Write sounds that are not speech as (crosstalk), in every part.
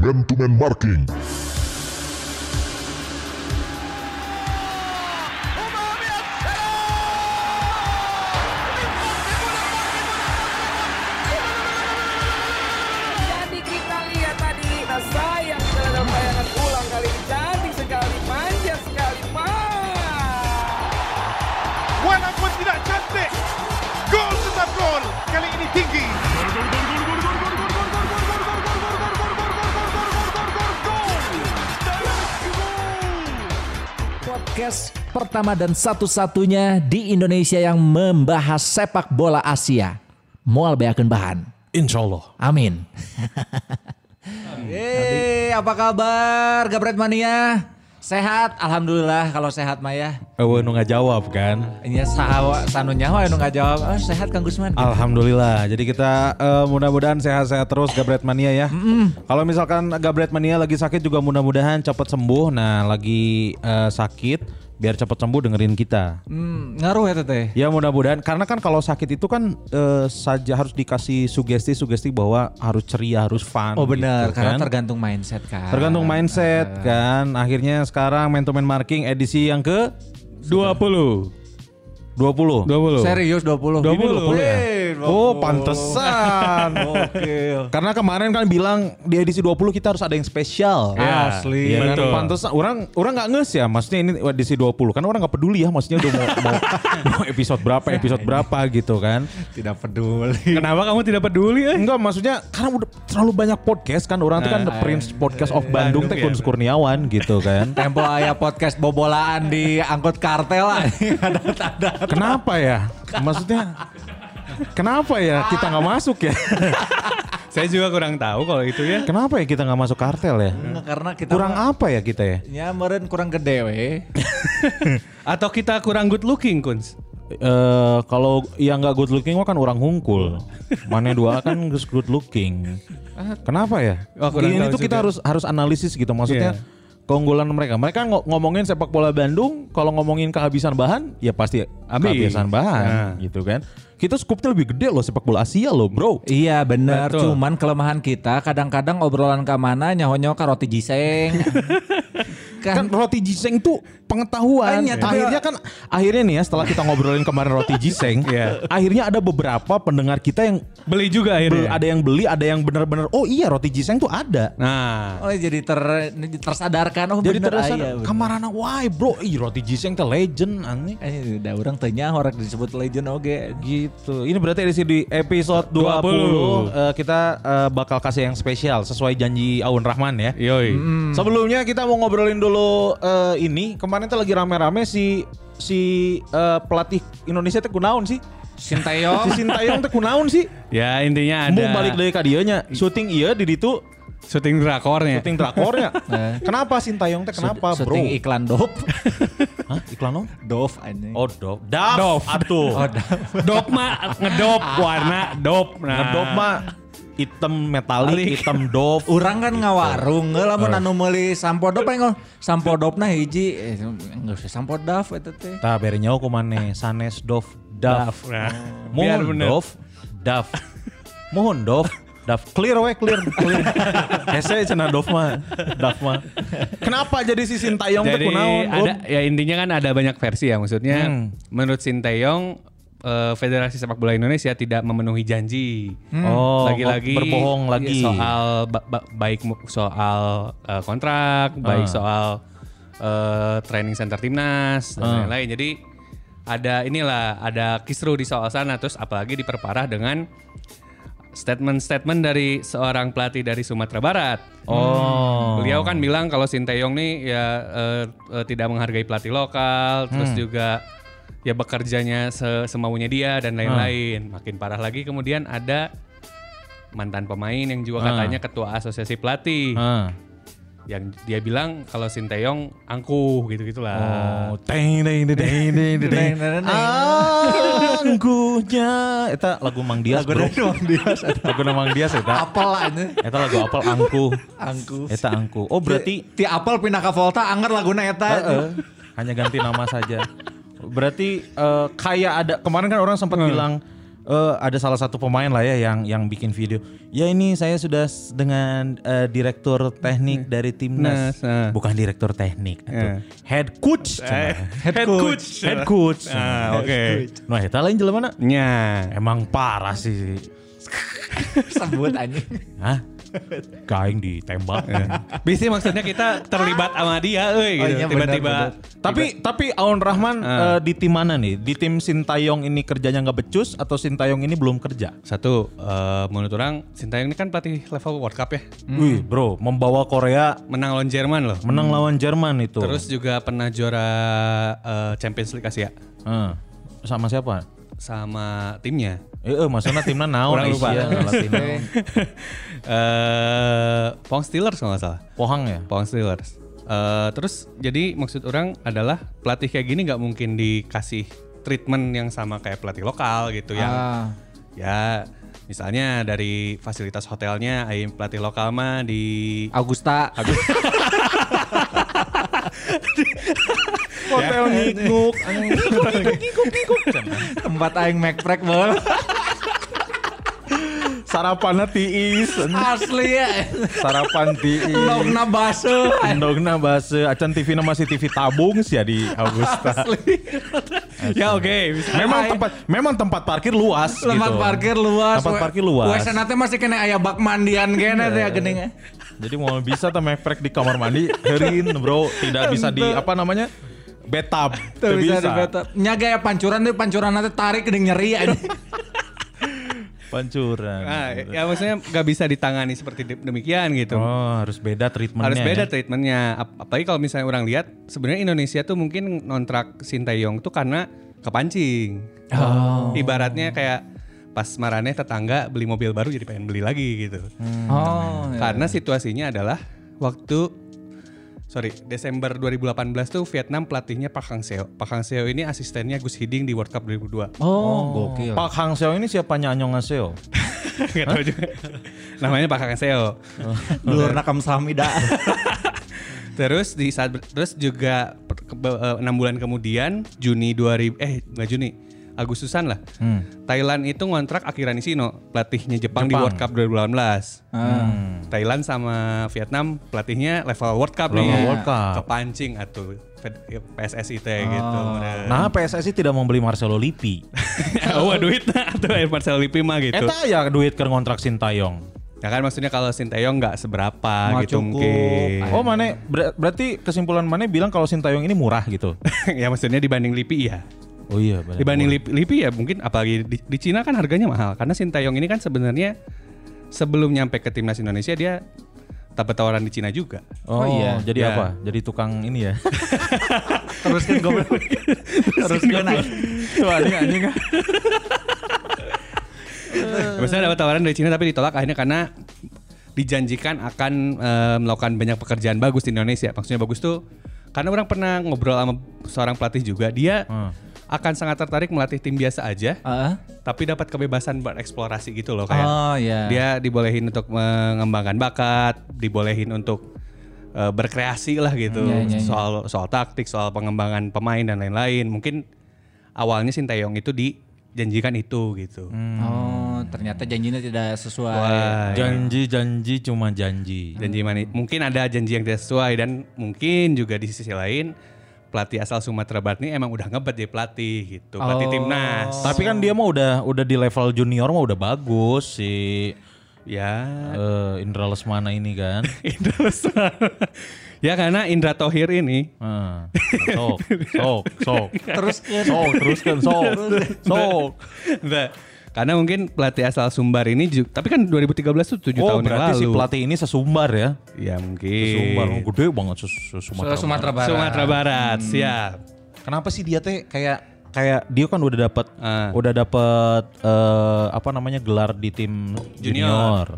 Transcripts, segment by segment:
Man to Marking. Podcast pertama dan satu-satunya di Indonesia yang membahas sepak bola Asia. Moal beakeun bahan. Insya Allah. Amin. (laughs) Yeay, apa kabar Gabret Mania? Sehat, Alhamdulillah kalau sehat Maya. Ewe nu jawab kan. Ini sahawa sanu nyawa nu nggak jawab. Oh, sehat Kang Gusman. Alhamdulillah. Jadi kita eh, mudah-mudahan sehat-sehat terus Gabret Mania ya. Kalau misalkan Gabret Mania lagi sakit juga mudah-mudahan cepat sembuh. Nah, lagi eh, sakit biar cepat sembuh dengerin kita. Hmm, ngaruh ya teteh. Ya mudah-mudahan karena kan kalau sakit itu kan eh, saja harus dikasih sugesti-sugesti bahwa harus ceria, harus fun. Oh benar, gitu karena kan. tergantung mindset kan. Tergantung mindset kan. Akhirnya sekarang Man to Man Marking edisi yang ke 20. 20. 20. Serius 20. 20 ya? Wih, 20. Oh, pantesan. (laughs) Oke. Karena kemarin kan bilang di edisi 20 kita harus ada yang spesial. Ya, Asli. Iya kan? Pantesan orang orang nggak nges ya, maksudnya ini edisi 20 kan orang nggak peduli ya, maksudnya udah mau, mau, mau episode berapa, episode berapa gitu kan. Tidak peduli. Kenapa kamu tidak peduli eh? Enggak maksudnya karena udah terlalu banyak podcast kan orang tuh kan the Prince Podcast of Bandung teh Bandung, Kun ya. Kurniawan gitu kan. (laughs) Tempo ayah podcast bobolaan di angkut kartel lah. (laughs) ada tanda. Kenapa ya? Maksudnya kenapa ya kita nggak masuk ya? (laughs) Saya juga kurang tahu kalau itu ya. Kenapa ya kita nggak masuk kartel ya? Enggak, karena kita Kurang mah- apa ya kita ya? Ya meren kurang gede we. (laughs) Atau kita kurang good looking, Kuns? Eh kalau yang nggak good looking mah kan orang hungkul. Mana dua kan good looking. Kenapa ya? Oh, Ini tuh kita juga. harus harus analisis gitu maksudnya. Iya. Keunggulan mereka. Mereka ngo- ngomongin sepak bola Bandung, kalau ngomongin kehabisan bahan, ya pasti Habis. kehabisan bahan Nah. gitu kan. Kita skupnya lebih gede loh sepak bola Asia loh, bro. Iya benar, Betul. cuman kelemahan kita kadang-kadang obrolan ke mana nyaho-nyaho ka roti jiseng. (laughs) Kan roti jiseng tuh pengetahuan. Hanya, tapi- akhirnya kan akhirnya nih ya setelah kita ngobrolin kemarin roti jiseng, Iya. akhirnya ada beberapa pendengar kita yang Beli juga be- akhirnya. ada yang beli, ada yang benar-benar oh iya roti jiseng tuh ada. Nah, Oh jadi ter, tersadarkan oh Jadi bener aya, bener. kamarana why bro, ih roti jiseng teh legend aneh. Eh, udah orang tanya orang disebut legend oge. Gitu. Ini berarti edisi di episode 20, 20. eh, kita eh, bakal kasih yang spesial sesuai janji Aun Rahman ya. yoi. Sebelumnya kita mau ngobrolin dulu eh, ini. Kemarin tuh lagi rame-rame si si eh, pelatih Indonesia teh kunaon sih? Sintayong. (laughs) Si Sintayong teh kunaon sih? Ya intinya ada Mau balik dari ka dieu nya. Syuting iya di ditu syuting drakornya. syuting drakornya. (laughs) Kenapa Sintayong teh kenapa, Bro? Syuting iklan dop. Hah? Iklan non? Dov anjing. Oh, dop. Daf. Dov. Atuh. Oh. Dop mah ngedop warna dop. Nah, Ngedop mah hitam metalik, Alik. hitam dop. (laughs) Urang kan ngawarung, nggak lamun anu meuli sampo dop aing sampo dopna hiji eh enggak usah sampo daf eta teh. Tah bere nyaho ku maneh sanes dov daf. Nah, biar Mohon dov daf. Mohon dov daf clear we clear clear. (laughs) Hese cenah dov mah daf mah. Kenapa jadi si Sintayong teh Jadi kunaon? ada ya intinya kan ada banyak versi ya maksudnya Hmm. menurut Sinteyong eh, Federasi Sepak Bola Indonesia tidak memenuhi janji. Oh, lagi-lagi berbohong lagi. soal ba- ba- baik soal eh, kontrak, baik Ah. soal eh, training center timnas dan Ah. lain-lain. Jadi ada inilah ada kisru di soal sana terus apalagi diperparah dengan statement-statement dari seorang pelatih dari Sumatera Barat. Oh. Beliau kan bilang kalau Sinteyong nih ya eh, eh, tidak menghargai pelatih lokal, terus juga ya bekerjanya se- semaunya dia dan lain-lain. Makin parah lagi kemudian ada mantan pemain yang juga katanya ketua asosiasi pelatih Ah. yang dia bilang kalau Sinteyong angkuh gitu-gitulah. Oh, teng teng teng teng teng. Angkuhnya eta lagu Mang Dias, Bro. Mang Dias. (laughs) Lagu Mang Dias eta. Apel aja. Eta lagu apel angkuh. Angku. Eta angkuh. Oh, berarti ti apel pindah ke Volta anger laguna eta. Heeh. hanya ganti nama saja. Berarti eh, kayak ada kemarin kan orang sempat bilang eh, ada salah satu pemain lah ya yang yang bikin video. Ya ini saya sudah dengan eh, direktur teknik dari timnas, Nas, nah. bukan direktur teknik, atau Eh. head coach, Eh, cenah. head coach. head coach. Ah, oke. Nah, eta lain jelema mana? Nya. Emang parah sih. (laughs) Sebut anjing. Hah? Kaing ditembak. Bisa maksudnya kita terlibat sama dia, euy Oh gitu. iya, Tiba-tiba. benar, Tapi tapi Aun Rahman Ah. eh, di tim mana nih? Di tim Sintayong ini kerjanya nggak becus atau Sintayong ini belum kerja? Satu, eh, menurut orang Sintayong ini kan pelatih level World Cup ya. Wih, bro, membawa Korea Menang lawan Jerman loh. menang lawan Jerman itu. Terus juga pernah juara eh, Champions League Asia Eh, sama siapa? sama timnya. Eh, eh maksudnya timnya (laughs) naon Kurang lupa. Asia timnya. (laughs) Eh, Pohang Steelers kalau nggak salah. Pohang ya? Pohang Steelers. Eh, terus jadi maksud orang adalah pelatih kayak gini nggak mungkin dikasih treatment yang sama kayak pelatih lokal gitu yang Ah. ya misalnya dari fasilitas hotelnya ayo pelatih lokal mah di Augusta. (laughs) Hotel ngikuk. Tempat aing McFrag bol. Sarapannya tiis. Asli ya. Sarapan tiis. Logna baso. Endogna base, acan TV na masih TV tabung sih ya di Augusta. ya oke bisa memang tempat memang tempat parkir luas Tempat gitu. parkir luas. Tempat parkir luas. WC nanti masih kena aya bak mandian kene teh geuning. Jadi mau bisa tuh mefrek di kamar mandi, herin bro, tidak bisa di apa namanya? Betap. Tuh bisa dibeta. Nya gaya pancuran tuh pancuran nanti tarik geuning nyeri (laughs) anjing. Pancuran. Nah, ya maksudnya nggak bisa ditangani seperti de- demikian gitu. Oh, harus beda treatmentnya. Harus beda ya? treatmentnya. Ap- Apalagi kalau misalnya orang lihat, sebenarnya Indonesia tuh mungkin kontrak Sintayong tuh karena kepancing. Oh. Ibaratnya kayak pas Marane tetangga beli mobil baru jadi pengen beli lagi gitu. Oh. Karena situasinya adalah waktu sorry Desember 2018 tuh Vietnam pelatihnya Park Hang Seo. Park Hang Seo ini asistennya Gus Hiding di World Cup 2002. Oh, gokil. Pak Hang Seo ini siapanya Anyong Seo? (laughs) Gak tahu juga. Namanya Park Hang Seo. Dulur (laughs) nakam samida. (laughs) Terus di saat terus juga eh, enam bulan kemudian Juni 2000 eh nggak Juni Agustusan lah. Hmm. Thailand itu ngontrak Akira Nishino, pelatihnya Jepang, di Jepang. World Cup 2018. Hmm. Thailand sama Vietnam pelatihnya level World Cup Level nih. World Cup. Kepancing atuh Fed- PSSI teh gitu. Nah, PSSI tidak membeli Marcelo Lippi. (laughs) oh duit (laughs) nah tuh Marcelo Lippi mah gitu. Eta ya duit ke kontrak Sintayong. Ya kan maksudnya kalau Sintayong nggak seberapa Mau gitu cukup. mungkin. Oh, mana ber- berarti kesimpulan mana bilang kalau Sintayong ini murah gitu. (laughs) ya maksudnya dibanding Lippi ya. Oh iya, benar. Dibanding Lipi, Lipi ya mungkin apalagi di, di Cina kan harganya mahal karena Sintayong ini kan sebenarnya sebelum nyampe ke timnas Indonesia dia dapat tawaran di Cina juga. Oh, Oh iya. Jadi Ya. apa? Jadi tukang ini ya. (laughs) Teruskan goblok. (laughs) Teruskan aja. Tuh anjing anjing. Maksudnya dapat tawaran dari Cina tapi ditolak akhirnya karena dijanjikan akan eh, melakukan banyak pekerjaan bagus di Indonesia. Maksudnya bagus tuh karena orang pernah ngobrol sama seorang pelatih juga, dia Hmm. Akan sangat tertarik melatih tim biasa aja, Heeh. tapi dapat kebebasan bereksplorasi gitu loh kayak. Oh iya. Dia dibolehin untuk mengembangkan bakat, dibolehin untuk eh, berkreasi lah gitu Iya, iya, iya. soal soal taktik, soal pengembangan pemain dan lain-lain. Mungkin awalnya Sintayong itu dijanjikan itu gitu. Oh, ternyata janjinya tidak sesuai. Wah, Janji-janji cuma janji. janji mani. Mungkin ada janji yang tidak sesuai dan mungkin juga di sisi lain pelatih asal Sumatera Barat ini emang udah ngebet jadi pelatih gitu, pelatih Oh. timnas. Tapi kan dia mah udah udah di level junior mah udah bagus si Ya, eh, Indra Lesmana ini kan. (laughs) Indra Lesmana. ya karena Indra Tohir ini Heeh. sok, sok, sok. Terus Sok, teruskan sok. Sok. Nah, karena mungkin pelatih asal Sumbar ini juga, tapi kan 2013 tuh 7 Oh, tahun yang berarti lalu. si pelatih ini sesumbar ya. Ya mungkin. Sesumbar gede banget ses ses- Sumatera. Sumatera Barat. Sumatera Barat, siap. Kenapa sih dia teh kayak kayak dia kan udah dapat Ah. udah dapat eh, apa namanya gelar di tim Junior. junior.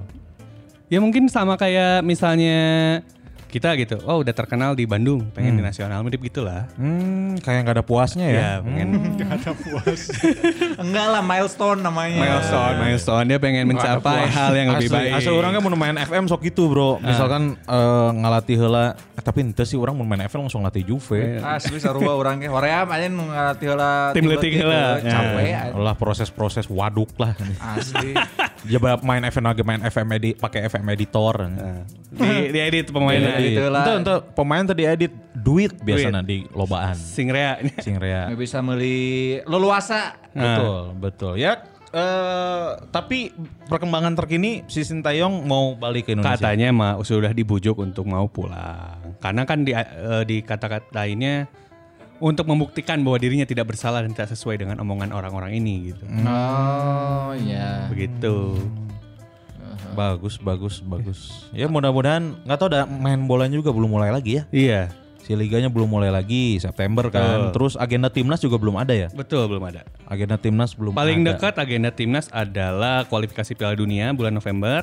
Ya mungkin sama kayak misalnya kita gitu. Oh udah terkenal di Bandung, pengen di nasional mirip gitulah. Hmm, kayak nggak ada puasnya ya. Ya, pengen (laughs) (laughs) Enggak lah milestone namanya. milestone, milestone dia pengen mencapai hal yang lebih Asli, baik. Asli orang kan mau main FM sok gitu bro. Misalkan eh, ngalatih heula, eh, tapi ente sih orang mau main FM langsung latih Juve. Asli sarua orang ge. Hoream aja nu ngarti heula Tim leutik heula. Capek. Ya. lah proses-proses waduk lah. Asli. (laughs) Bab main FM lagi main FM edit pakai FM editor. di, di edit pemainnya. Gitu lah. Itu untuk pemain tadi edit duit biasanya di lobaan. Sing rea. Sing rea. Nggak bisa beli leluasa. Betul, betul. Ya eh tapi perkembangan terkini si Sintayong mau balik ke Indonesia. Katanya mah sudah dibujuk untuk mau pulang. Karena kan di, eh, di kata-katanya untuk membuktikan bahwa dirinya tidak bersalah dan tidak sesuai dengan omongan orang-orang ini gitu. Oh iya. Begitu. Bagus, bagus, bagus. Ya mudah-mudahan nggak tahu dah main bolanya juga belum mulai lagi ya. Iya, Si liganya belum mulai lagi September kan. Terus agenda timnas juga belum ada ya. betul belum ada. Agenda timnas belum Paling ada. dekat agenda timnas adalah kualifikasi Piala Dunia bulan November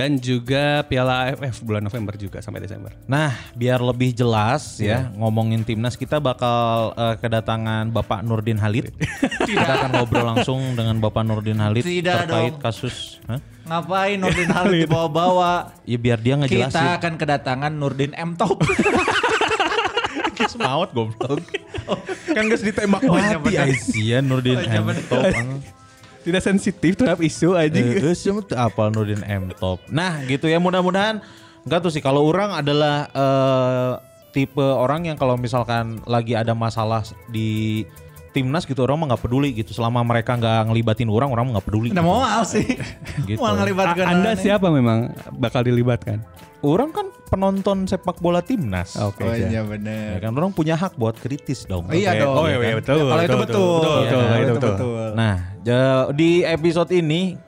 dan juga Piala AFF bulan November juga sampai Desember. Nah, biar lebih jelas ya ngomongin timnas kita bakal eh, kedatangan Bapak Nurdin Halid. (laughs) kita akan ngobrol langsung dengan Bapak Nurdin Halid Tidak terkait dong. kasus. Hah? Ngapain Nurdin (laughs) Halid dibawa-bawa? Ya biar dia ngejelasin. Kita akan kedatangan Nurdin M Top. (laughs) Semaut goblok. kan guys ditembak Oh, iya mati. Aisyah Nurdin M Top. Tidak sensitif terhadap isu aja. Eh, apal Nurdin M Top. Nah, gitu ya mudah-mudahan enggak tuh sih kalau orang adalah eh, tipe orang yang kalau misalkan lagi ada masalah di timnas gitu orang mah nggak peduli gitu selama mereka nggak ngelibatin orang orang mah nggak peduli. Nah mau sih. (laughs) Gitu. Mau ngelibatkan Anda aneh. siapa memang bakal dilibatkan? Orang kan penonton sepak bola timnas. Oke. Oh iya Ya bener. kan orang punya hak buat kritis dong. Oh, iya dong. Oh iya, iya, betul. Kalau itu betul, betul. Betul, Iya, betul, itu itu betul. Nah, ja- di episode ini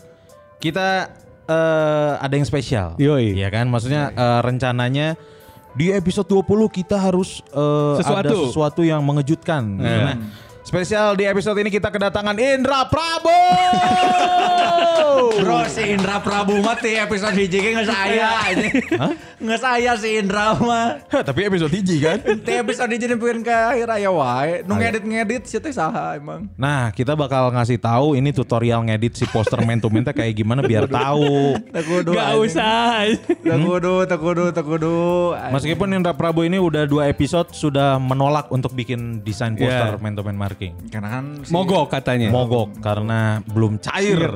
kita eh, ada yang spesial. Yoi. Iya kan? Maksudnya eh, rencananya di episode 20 kita harus eh, ada Sesuatu. sesuatu yang mengejutkan. Iya. Nah, spesial di episode ini kita kedatangan Indra Prabowo. Bro si Indra Prabu mah di episode hiji ge nggak saya aja. Nggak saya si Indra mah. Tapi episode hiji kan? Di episode hiji nempeun ke akhir aya wae. Nu ngedit-ngedit sieu teh saha emang. Nah, kita bakal ngasih tahu ini tutorial ngedit si poster man to kayak gimana biar tahu. Teu kudu. Gak usah. Teu kudu, teu kudu, teu kudu. Meskipun Indra Prabowo ini udah dua episode sudah menolak untuk bikin desain poster Iya. man to marking. karena kan si- Mogok katanya. Mogok karena belum cair.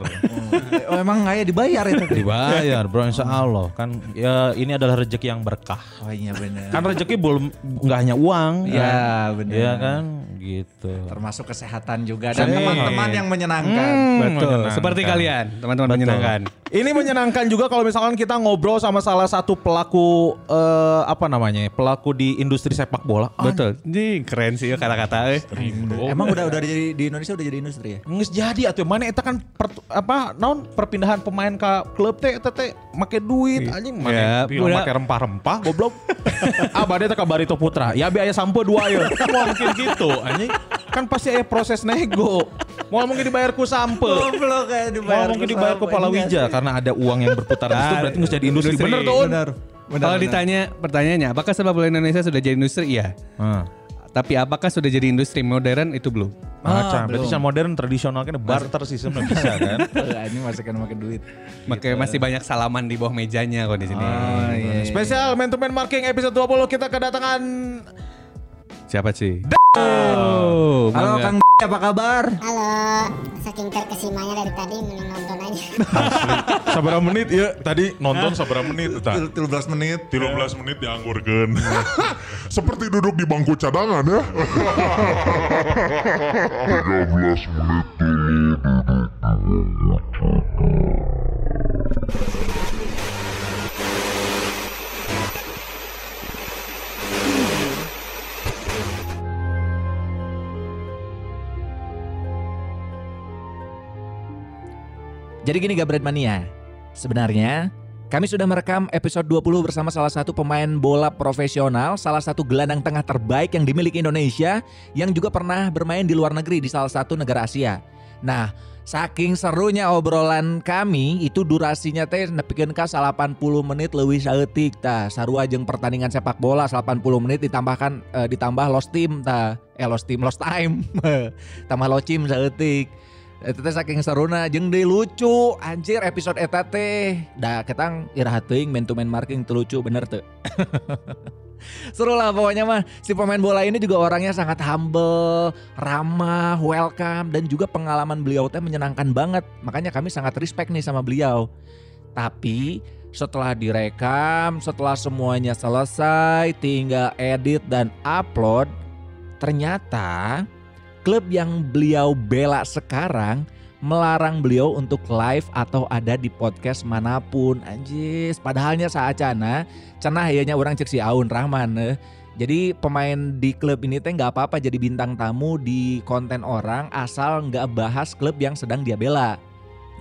Oh emang nggak ya dibayar itu. Dibayar bro insya Allah kan ya ini adalah rezeki yang berkah. Oh iya benar. Kan rezeki belum nggak hanya uang. Iya kan? benar. Iya kan gitu. Termasuk kesehatan juga dan Iya. teman-teman yang menyenangkan. Hmm, Betul. menyenangkan. Seperti kalian, teman-teman menyenangkan. Ini menyenangkan juga kalau misalkan kita ngobrol sama salah satu pelaku eh, apa namanya pelaku di industri sepak bola. Ah, Betul. Ini keren sih ya kata-kata. eh. Emang udah udah jadi di Indonesia udah jadi industri ya? Nges jadi atuh mana eta kan per- apa naon perpindahan pemain ke klub teh eta teh make duit anjing Ya, mana udah. make rempah-rempah goblok. (laughs) ah bade teh ka Barito Putra. Ya biaya sampo dua ya. Mungkin gitu anjing. Kan pasti ada proses nego. Mau mungkin dibayar ku. Goblok kayak Mau mungkin dibayar ku Palawija karena ada uang yang berputar di situ berarti nggak jadi industri. Industri. Bener tuh. Un? Benar. Kalau ditanya pertanyaannya, apakah sepak bola Indonesia sudah jadi industri? Iya. Heeh. Tapi apakah sudah jadi industri modern? Itu belum. Macam, Ah, berarti belum. modern tradisional kan barter sistem bisa (laughs) kan. Ini masih kan pakai duit. Makanya masih banyak salaman di bawah mejanya kok di sini. Oh iya. Spesial Man to Man Marking episode 20 kita kedatangan Siapa sih? Oh, Halo. Kang apa kabar? Halo, saking terkesimanya dari tadi mending nonton aja. Sabar menit ya tadi nonton sabar menit Til- 13 menit 13 menit dianggurkan (laughs) seperti duduk di bangku cadangan ya (laughs) 13 menit dulu duduk di bangku Jadi gini Gabret Mania, sebenarnya kami sudah merekam episode 20 bersama salah satu pemain bola profesional, salah satu gelandang tengah terbaik yang dimiliki Indonesia, yang juga pernah bermain di luar negeri di salah satu negara Asia. Nah, Saking serunya obrolan kami itu durasinya teh nepikeun ka 80 menit leuwih saeutik tah. Sarua jeung pertandingan sepak bola 80 menit ditambahkan eh, ditambah lost team tah. Eh lost team lost time. (laughs) Tambah locim saeutik. Eta teh saking seruna jeung deui lucu anjir episode eta teh. Da ketang iraha teuing man to man marking teu lucu bener teu. (laughs) Seru lah pokoknya mah si pemain bola ini juga orangnya sangat humble, ramah, welcome dan juga pengalaman beliau teh menyenangkan banget. Makanya kami sangat respect nih sama beliau. Tapi setelah direkam, setelah semuanya selesai, tinggal edit dan upload, ternyata klub yang beliau bela sekarang melarang beliau untuk live atau ada di podcast mana pun. Anjis padahalnya saat cana cenah yanya orang cek si Aun Rahman eh. jadi pemain di klub ini teh nggak apa-apa jadi bintang tamu di konten orang asal nggak bahas klub yang sedang dia bela.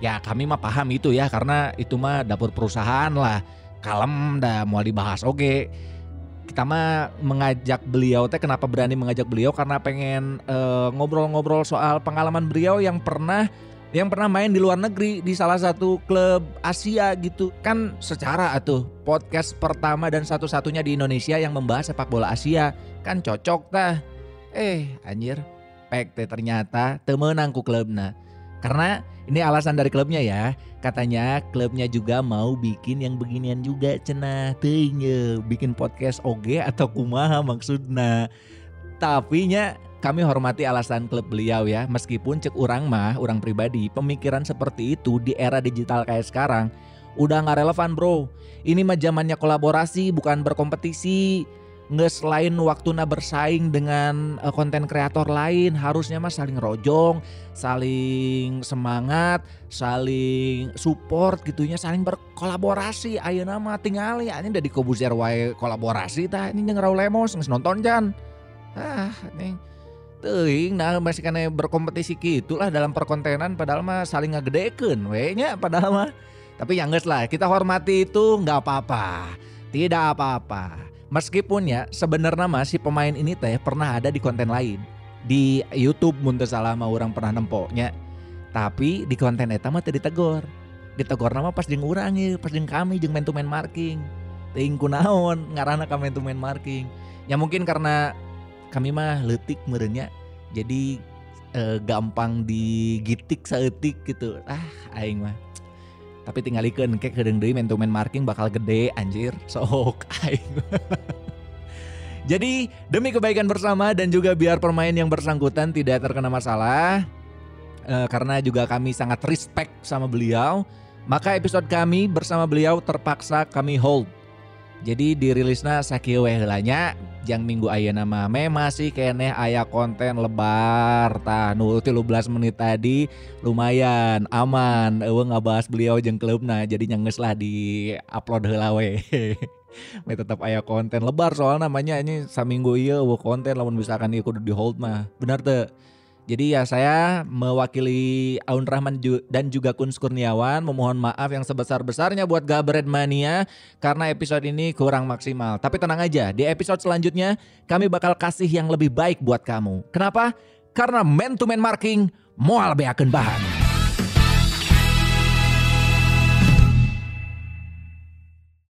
Ya kami mah paham itu ya karena itu mah dapur perusahaan lah. Kalem dah mau dibahas oke kita mah mengajak beliau teh kenapa berani mengajak beliau? Karena pengen eh, ngobrol-ngobrol soal pengalaman beliau yang pernah yang pernah main di luar negeri di salah satu klub Asia gitu. Kan secara atuh podcast pertama dan satu-satunya di Indonesia yang membahas sepak bola Asia. Kan cocok tah. Eh anjir. Pek teh ternyata temenang ku klubna karena ini alasan dari klubnya ya. Katanya klubnya juga mau bikin yang beginian juga cenah teuing ye, bikin podcast oge atau kumaha maksudna. Tapi nya kami hormati alasan klub beliau ya. Meskipun cek orang mah orang pribadi pemikiran seperti itu di era digital kayak sekarang udah nggak relevan bro. Ini mah zamannya kolaborasi bukan berkompetisi nggak selain waktunya bersaing dengan eh, konten kreator lain harusnya mah saling rojong saling semangat saling support gitunya saling berkolaborasi. Ayo nama tinggal ya ini dari kobuzer wae kolaborasi tah ini yang Lemos nges nonton jan. Ah nih Teuing nah masih kena berkompetisi gitu lah dalam perkontenan padahal mah saling ngagedekeun we nya padahal mah. Tapi yang geus lah kita hormati itu nggak apa-apa. Tidak apa-apa meskipun ya sebenarnya si pemain ini teh pernah ada di konten lain. Di YouTube mun teu salah mah orang pernah nempoknya tapi di konten eta mah teu ditegor. Ditegor nama pas jeung urang pas jeung kami jeung man to man marking. Teuing kunaon ngaranna ka man to man marking. Ya mungkin karena kami mah letik merenya jadi eh, gampang digitik saeutik gitu. Ah aing mah tapi tinggal ikeun kek kedeung deui man to man marking bakal gede anjir. Sok aing. (laughs) Jadi demi kebaikan bersama dan juga biar pemain yang bersangkutan tidak terkena masalah eh, karena juga kami sangat respect sama beliau maka episode kami bersama beliau terpaksa kami hold jadi dirilisnya sakieu we heulanya jang minggu ayeuna mah me masih keneh aya konten lebar tah. Nu 13 menit tadi lumayan aman. Eueuh ngabahas beliau jeung klubna jadi nyanges lah di upload heula we. (laughs) Me tetap aya konten lebar soal namanya ini saminggu ieu eueuh konten lamun misalkan ieu kudu di hold mah. Benar teu jadi ya saya mewakili Aun Rahman dan juga Kun Kurniawan memohon maaf yang sebesar-besarnya buat Gabret Mania karena episode ini kurang maksimal. Tapi tenang aja, di episode selanjutnya kami bakal kasih yang lebih baik buat kamu. Kenapa? Karena man to man marking moal beakeun bahan.